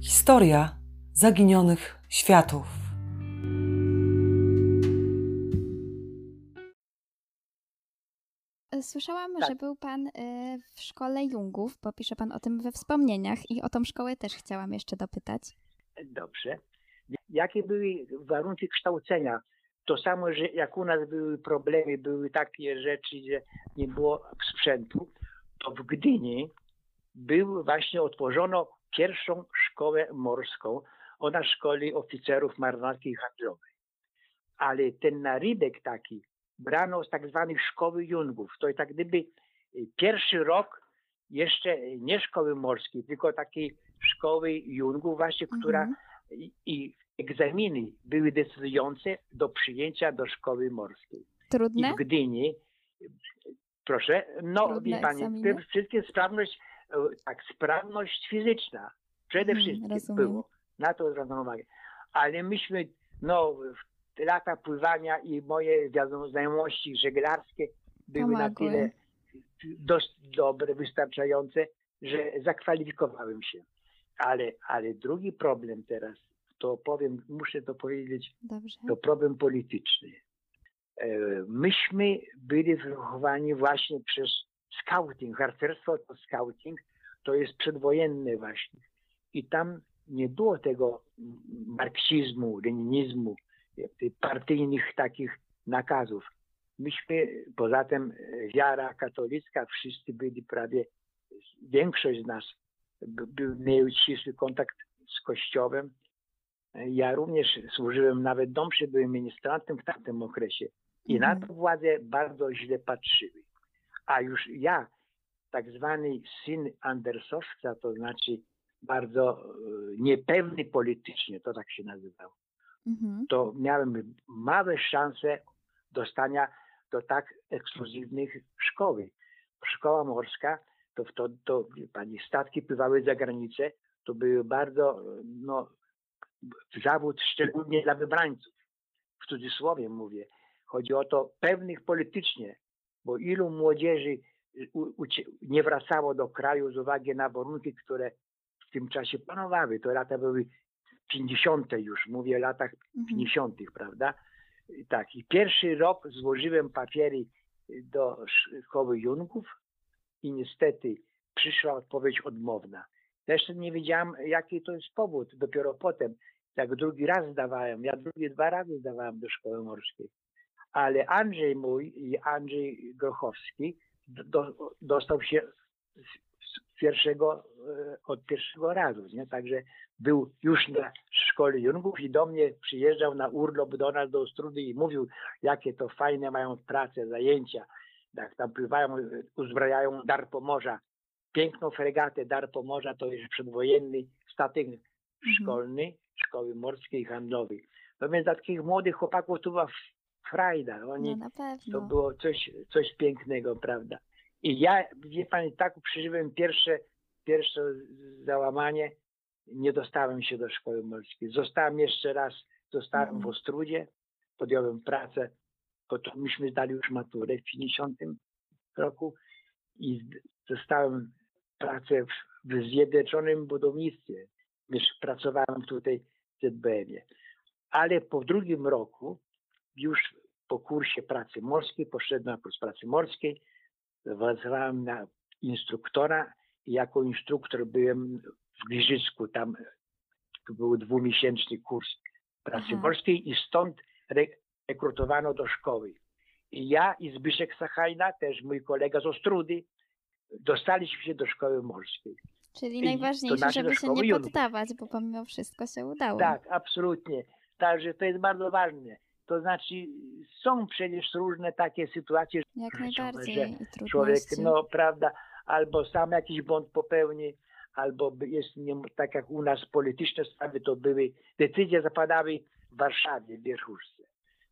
Historia zaginionych światów. Słyszałam, Tak. że był Pan y, w szkole Jungów, bo pisze Pan o tym we wspomnieniach i o tą szkołę też chciałam jeszcze dopytać. Dobrze. Jakie były warunki kształcenia? To samo, że jak u nas były problemy, były takie rzeczy, że nie było sprzętu, to w Gdyni był właśnie otworzono pierwszą szkołę morską. Ona szkoli oficerów marynarki handlowej. Ale ten narybek taki brano z tak zwanych szkoły Jungów. To jest tak gdyby y, pierwszy rok jeszcze nie szkoły morskiej, tylko takiej szkoły Jungów właśnie, która Mhm. i, i egzaminy były decydujące do przyjęcia do szkoły morskiej. I Trudne? w Gdyni, proszę, no Trudne wie pani, przede wszystkim sprawność, tak, sprawność fizyczna przede Mhm, wszystkim rozumiem. było. Na to zwracam uwagę. Ale myśmy, no, w lata pływania i moje wiadomo, znajomości żeglarskie były na Pomogły. tyle dość dobre, wystarczające, że zakwalifikowałem się. Ale, ale drugi problem teraz, to powiem, muszę to powiedzieć, Dobrze. to problem polityczny. E, Myśmy byli wychowani właśnie przez scouting. Harcerstwo to scouting, to jest przedwojenne właśnie. I tam nie było tego marksizmu, leninizmu, partyjnych takich nakazów. Myśmy, poza tym wiara katolicka, wszyscy byli prawie, większość z nas by- był, miał ścisły kontakt z Kościołem. Ja również służyłem nawet domszy, byłem ministrantem w tamtym okresie. I na Mhm. to władze bardzo źle patrzyły. A już ja, tak zwany syn Andersowca, to znaczy bardzo e, niepewny politycznie, to tak się nazywało, Mhm. to miałem małe szanse dostania do tak ekskluzywnych szkoły. Szkoła morska, to, to, to pani, statki pływały za granicę, to były bardzo, no, zawód szczególnie dla wybrańców. W cudzysłowie mówię. Chodzi o to pewnych politycznie, bo ilu młodzieży ucie, nie wracało do kraju z uwagi na warunki, które w tym czasie panowały. To lata były 50. już, mówię o latach Mhm. 50., prawda? I Tak, i pierwszy rok złożyłem papiery do szkoły Jungów i niestety przyszła odpowiedź odmowna. Też nie wiedziałem, jaki to jest powód. Dopiero potem, jak drugi raz zdawałem, ja drugie dwa razy zdawałem do szkoły morskiej. Ale Andrzej mój i Andrzej Grochowski do, dostał się z- pierwszego, e, od pierwszego razu. Nie? Także był już na szkole Jungów i do mnie przyjeżdżał na urlop do nas do Ostrudy i mówił, jakie to fajne mają prace, zajęcia. Jak tam pływają, uzbrajają Dar Pomorza. Piękną fregatę Dar Pomorza to jest przedwojenny statek szkolny, szkoły morskiej i handlowej. No więc dla takich młodych chłopaków to była frajda. Oni, No to było coś, coś pięknego, prawda? I ja, wie pani, tak przeżyłem pierwsze, pierwsze załamanie. Nie dostałem się do szkoły morskiej. Zostałem jeszcze raz, zostałem Mhm. w Ostrudzie, podjąłem pracę, bo to myśmy zdali już maturę w 50 roku i dostałem pracę w, w Zjednoczonym Budownictwie. Pracowałem tutaj w ZBM-ie. Ale po drugim roku, już po kursie pracy morskiej, poszedłem na kurs pracy morskiej, pracowałem na instruktora i jako instruktor byłem w Giżycku, tam był dwumiesięczny kurs pracy Aha. morskiej i stąd re, rekrutowano do szkoły. I ja i Zbyszek Sachajna, też mój kolega z Ostrudy, dostaliśmy się do szkoły morskiej. Czyli I najważniejsze, żeby się nie poddawać, bo pomimo wszystko się udało. Tak, absolutnie. Także to jest bardzo ważne. To znaczy są przecież różne takie sytuacje, że człowiek, no prawda, albo sam jakiś błąd popełni, albo jest nie, tak jak u nas polityczne sprawy, to były, decyzje zapadały w Warszawie, w Wierzchówce.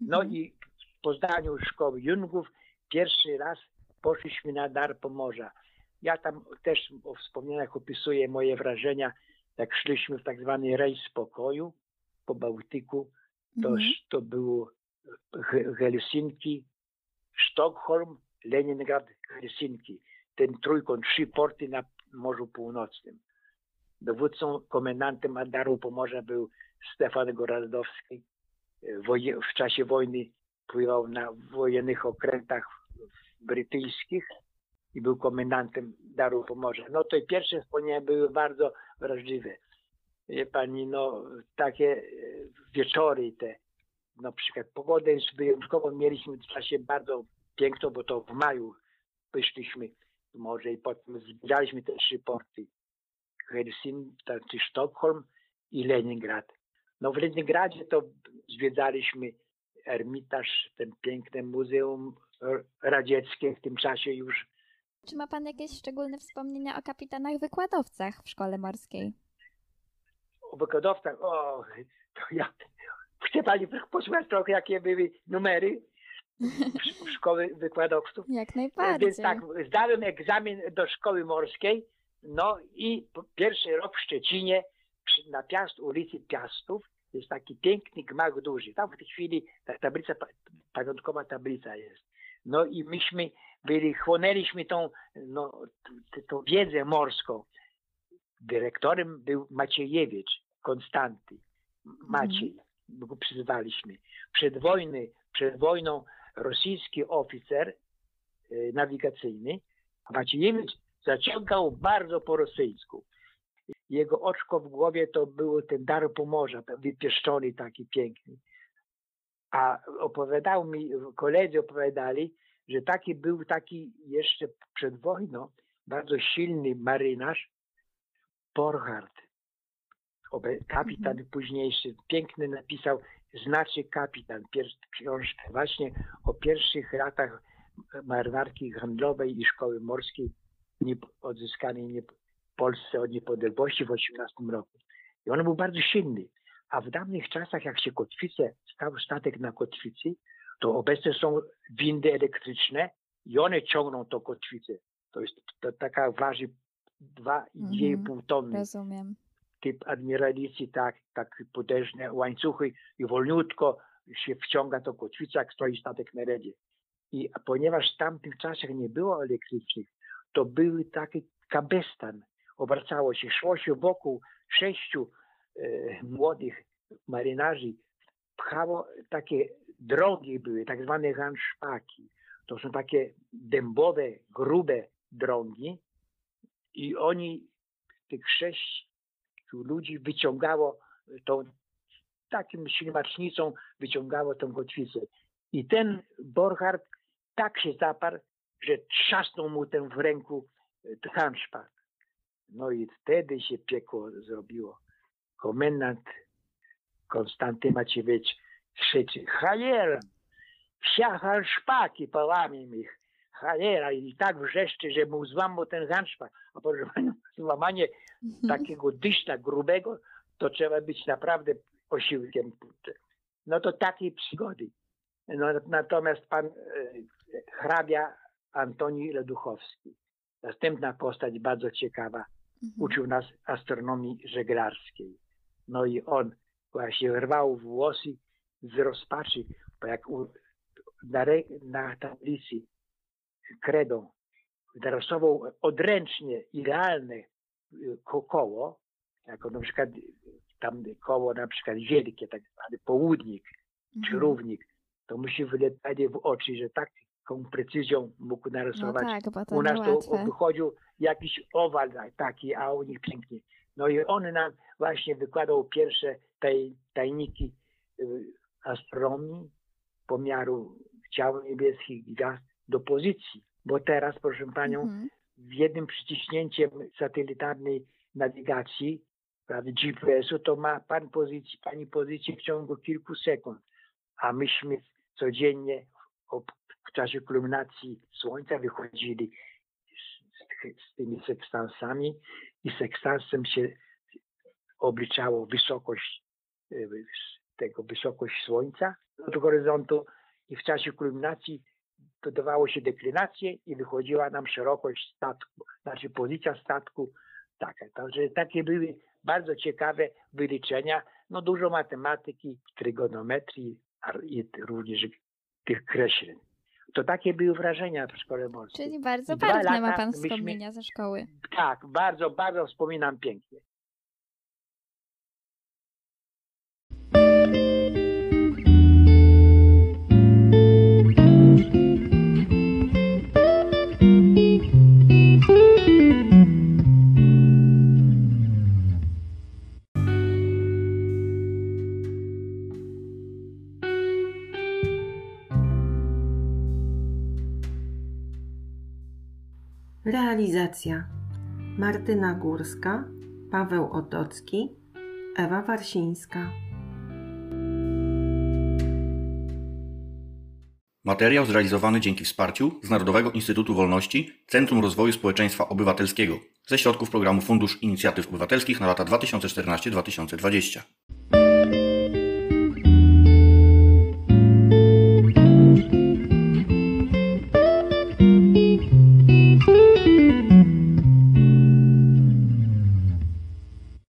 No Mhm. i w Poznaniu szkoły Jungów pierwszy raz poszliśmy na Dar Pomorza. Ja tam też o wspomnieniach opisuję moje wrażenia, jak szliśmy w tak zwany rejs spokoju po Bałtyku, to, Mhm. to było He- Helsinki, Sztokholm, Leningrad, Helsinki. Ten trójkąt, trzy porty na Morzu Północnym. Dowódcą, komendantem Andaru Pomorza był Stefan Gorazdowski. Woje- W czasie wojny pływał na wojennych okrętach brytyjskich i był komendantem Daru Pomorza. No to pierwsze wspomnienia były bardzo wrażliwe. Wie pani, no takie e, wieczory te, na przykład pogodę wyjątkową mieliśmy w czasie bardzo piękną, bo to w maju wyszliśmy w morze i potem zbieraliśmy te trzy porty. Helsinki, znaczy Sztokholm i Leningrad. No w Leningradzie to zwiedzaliśmy Ermitaż, ten piękne muzeum radzieckie w tym czasie już. Czy ma pan jakieś szczególne wspomnienia o kapitanach wykładowcach w szkole morskiej? O wykładowcach, o, to ja, chce pani posłuchać trochę, jakie były numery szkoły wykładowców? Jak najbardziej. Więc tak, zdałem egzamin do szkoły morskiej, no i pierwszy rok w Szczecinie, na Piast, ulicy Piastów, jest taki piękny gmach duży. Tam w tej chwili ta tablica, pa- pamiątkowa tablica jest. No i myśmy byli, chłonęliśmy tą, no, tą wiedzę morską. Dyrektorem był Maciejewicz, Konstanty. Maciej, go przyzwaliśmy. Przed wojny, przed wojną rosyjski oficer e, nawigacyjny, Maciejewicz zaciągał bardzo po rosyjsku. Jego oczko w głowie to był ten dar pomorza, wypieszczony taki piękny. A opowiadał mi, koledzy opowiadali, że taki był taki jeszcze przed wojną bardzo silny marynarz, Borchardt. Kapitan późniejszy, piękny napisał Znaczy kapitan, książkę właśnie o pierwszych latach marynarki handlowej i szkoły morskiej odzyskanej nie, w Polsce od niepodległości w 18 roku. I on był bardzo silny. A w dawnych czasach, jak się kotwice, stał statek na kotwicy, to obecnie są windy elektryczne i one ciągną tą kotwicę. To jest to taka waży 2,5 tony Rozumiem. typ admiralicji, tak, tak potężne łańcuchy i wolniutko się wciąga to kotwica, jak stoi statek na redzie. I ponieważ w tamtych czasach nie było elektrycznych, to były taki kabestan. Obracało się, szło się wokół sześciu e, młodych marynarzy, pchało takie drogi były, tak zwane hanszpaki. To są takie dębowe, grube drągi i oni, tych sześć tu ludzi wyciągało tą takim ślimacznicą wyciągało tą kotwicę. I ten Borchardt tak się zaparł, że trzasnął mu ten w ręku e, handszpak. No i wtedy się piekło zrobiło. Komendant Konstanty Maciewicz krzyczy, cholera, wsia handszpaki połamie ich. Cholera i tak wrzeszczy, że mu złamał ten handszpak. A proszę panią, złamanie takiego dyszla grubego, to trzeba być naprawdę osiłkiem. No to takiej przygody. No, natomiast pan e, hrabia Antoni Leduchowski, następna postać bardzo ciekawa, Mhm. uczył nas astronomii żeglarskiej. No i on właśnie rwał włosy z rozpaczy, bo jak u, na, re, na tablicy kredą narysował odręcznie idealne y, ko- koło, jako na przykład tam koło na przykład wielkie, tak zwany południk czy Mhm. równik, to musi wyletali w oczy, że taką precyzją mógł No narysować tak, bo to u nas to wychodził jakiś owal taki, a u nich pięknie. No i on nam właśnie wykładał pierwsze taj, tajniki y, astronomii, pomiaru ciał niebieskich gwiazd do pozycji. Bo teraz, proszę panią, Mhm. w jednym przyciśnięciem satelitarnej nawigacji, GPS-u, to ma pan pozycji, pani pozycję w ciągu kilku sekund. A myśmy codziennie w czasie kulminacji słońca wychodzili z, z tymi sekstansami i sekstansem się obliczało wysokość y, tego, wysokość słońca do horyzontu i w czasie kulminacji dodawało się deklinację i wychodziła nam szerokość statku, znaczy pozycja statku taka. Także takie były bardzo ciekawe wyliczenia, no dużo matematyki, trygonometrii i również tych kreśleń. To takie były wrażenia w szkole morskiej. Czyli bardzo barwne ma pan myśmy- wspomnienia ze szkoły. Tak, bardzo, bardzo wspominam pięknie. Realizacja Martyna Górska, Paweł Otocki, Ewa Warsińska. Materiał zrealizowany dzięki wsparciu z Narodowego Instytutu Wolności Centrum Rozwoju Społeczeństwa Obywatelskiego ze środków programu Fundusz Inicjatyw Obywatelskich na lata 2014-2020.